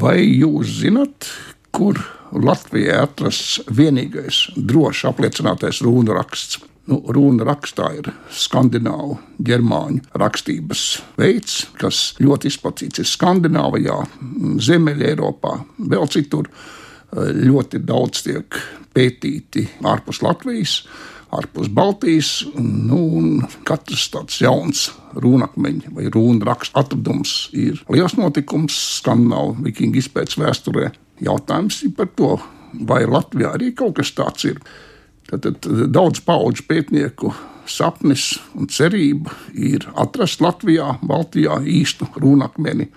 Vai jūs zinat, kur Latvijā atrasts vienīgais droši apliecinātais runu raksts? Nu, runa rakstā ir skandināvu, ģermāņu rakstības veids, kas ļoti izplatīts ir Skandināvijā, Ziemeļā, Eiropā, vēl citur. Ļoti daudz tiek pētīti ārpus Latvijas, ārpus Baltijas. Nu, katrs tāds jauns rūnakmeņa vai runa raksta atradums ir liels notikums Skandināvu vikingu izpētes vēsturē. Jautājums ir par to, vai Latvijā arī kaut kas tāds ir. Tad, tad daudz paudžu pētnieku sapnis un cerība ir atrast Latvijā, Baltijā īstu rūnakmeni.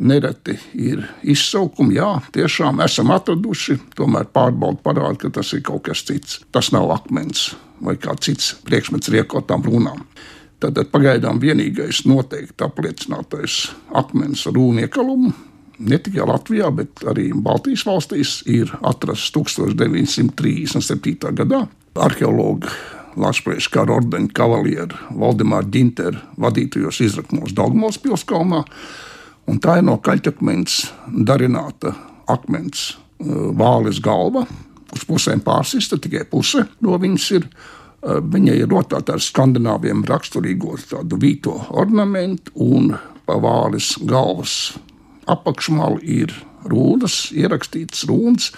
Nereti ir izsaukumi, jā, tiešām esam atraduši, tomēr pārbauda parāda, ka tas ir kaut kas cits. Tas nav akmens vai kāds cits priekšmets riekotām runām. Tad pagaidām vienīgais noteikti apliecinātais akmens rūnu iekalumu ne tikai Latvijā, bet arī Baltijas valstīs ir atrasts 1937. gadā. Arheologi Latvijas kara ordeņa kavalieru Valdemāra Ginteru vadītajos izrakumos Dogmos pilskalnā, un tā ir no kaļķakmens darināta akmens uh, vāles galva, uz pusēm pārsista, tikai puse no viņas ir. Uh, viņa ir rotāta ar skandināviem raksturīgo tādu vīto ornamentu un pa vāles galvas apakšmali ir rūnas, ierakstītas rūnas.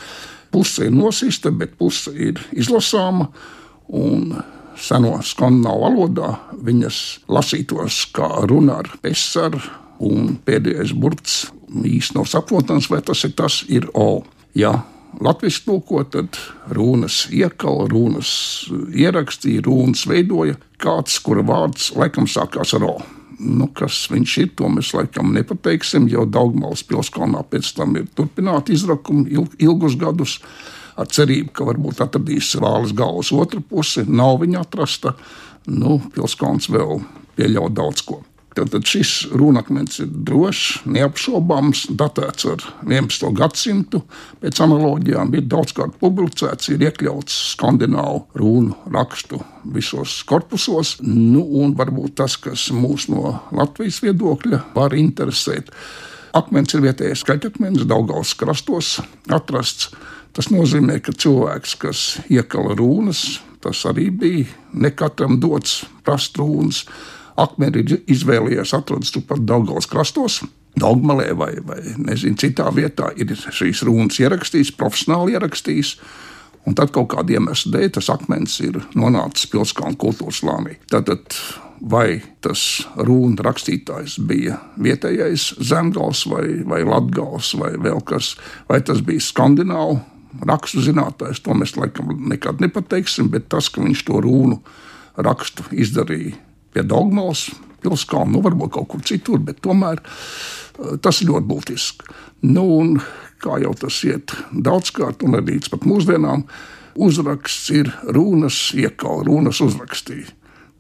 Puse ir nosista, bet puse ir izlasāma. Un seno skandināvu valodā viņas lasītos kā runa ar pesaru, un pēdējais burts īstenībā nav saprotams, vai tas ir tas, ir O. Ja latviešu tulko, tad runas iekala, runas ierakstīja, runas veidoja kāds, kura vārds laikam sākās ar O nu, kas viņš ir, to mēs laikam nepateiksim, jo Daugmālas pilskalnā pēc tam ir turpināti izrakumi ilg, ilgus gadus. Ar cerību, ka varbūt atradīs vāles galvas otru pusi, nav viņa atrasta. Nu, Pilskalns vēl pieļauj daudz ko. Tad šis rūnakmens ir drošs, neapšaubāms, datēts ar 11. gadsimtu. Pēc analogijām ir daudzkārt publicēts, ir iekļauts skandināvu runu rakstu visos korpusos. Nu, un varbūt tas, kas mūs no Latvijas viedokļa var interesēt. Akmens ir vietējais skaļakmens, Daugaus krastos atrasts. Tas nozīmē, ka cilvēks, kas iekala rūnas, tas arī bija ne katram dots prast rūnas akmeni izvēlējies atrodas turpat Daugavas krastos. Dogmalē vai, vai nezinu, citā vietā ir šīs runas ierakstījis, profesionāli ierakstījis. Un tad kaut kāda iemesla dēļ tas akmens ir nonācis pilsētas kultūras slānī. Tātad vai tas runa rakstītājs bija vietējais zemgals vai, vai latgals vai vēl kas, vai tas bija skandināvu rakstu zinātājs, to mēs laikam nekad nepateiksim, bet tas, ka viņš to runu rakstu izdarīja pie Dogmals, pilsētā, nu, varbūt kaut kur citur, bet tomēr eh, tas ir ļoti būtiski. Nu, un, kā jau tas iet daudzkārt, un arī līdz pat mūsdienām, uzraksts ir runas iekāla, runas uzrakstīja.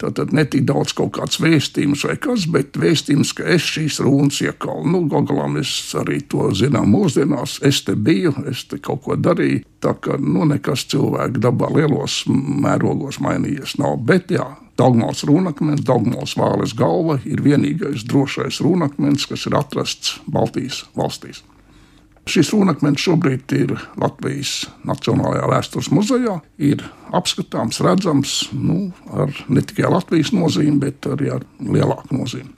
Tātad ne tik daudz kaut kāds vēstījums vai kas, bet vēstījums, ka es šīs runas iekalu. Nu, Galā mēs arī to zinām mūsdienās. Es te biju, es te kaut ko darīju. Tā kā nu, nekas cilvēku dabā lielos mērogos mainījies nav. Bet jā, Dogmāls runakmens, Dogmāls vāles galva ir vienīgais drošais runakmens, kas ir atrasts Baltijas valstīs. Šis runakmens šobrīd ir Latvijas Nacionālajā vēstures muzejā. Ir apskatāms, redzams nu, ar ne tikai Latvijas nozīmi, bet arī ar lielāku nozīmi.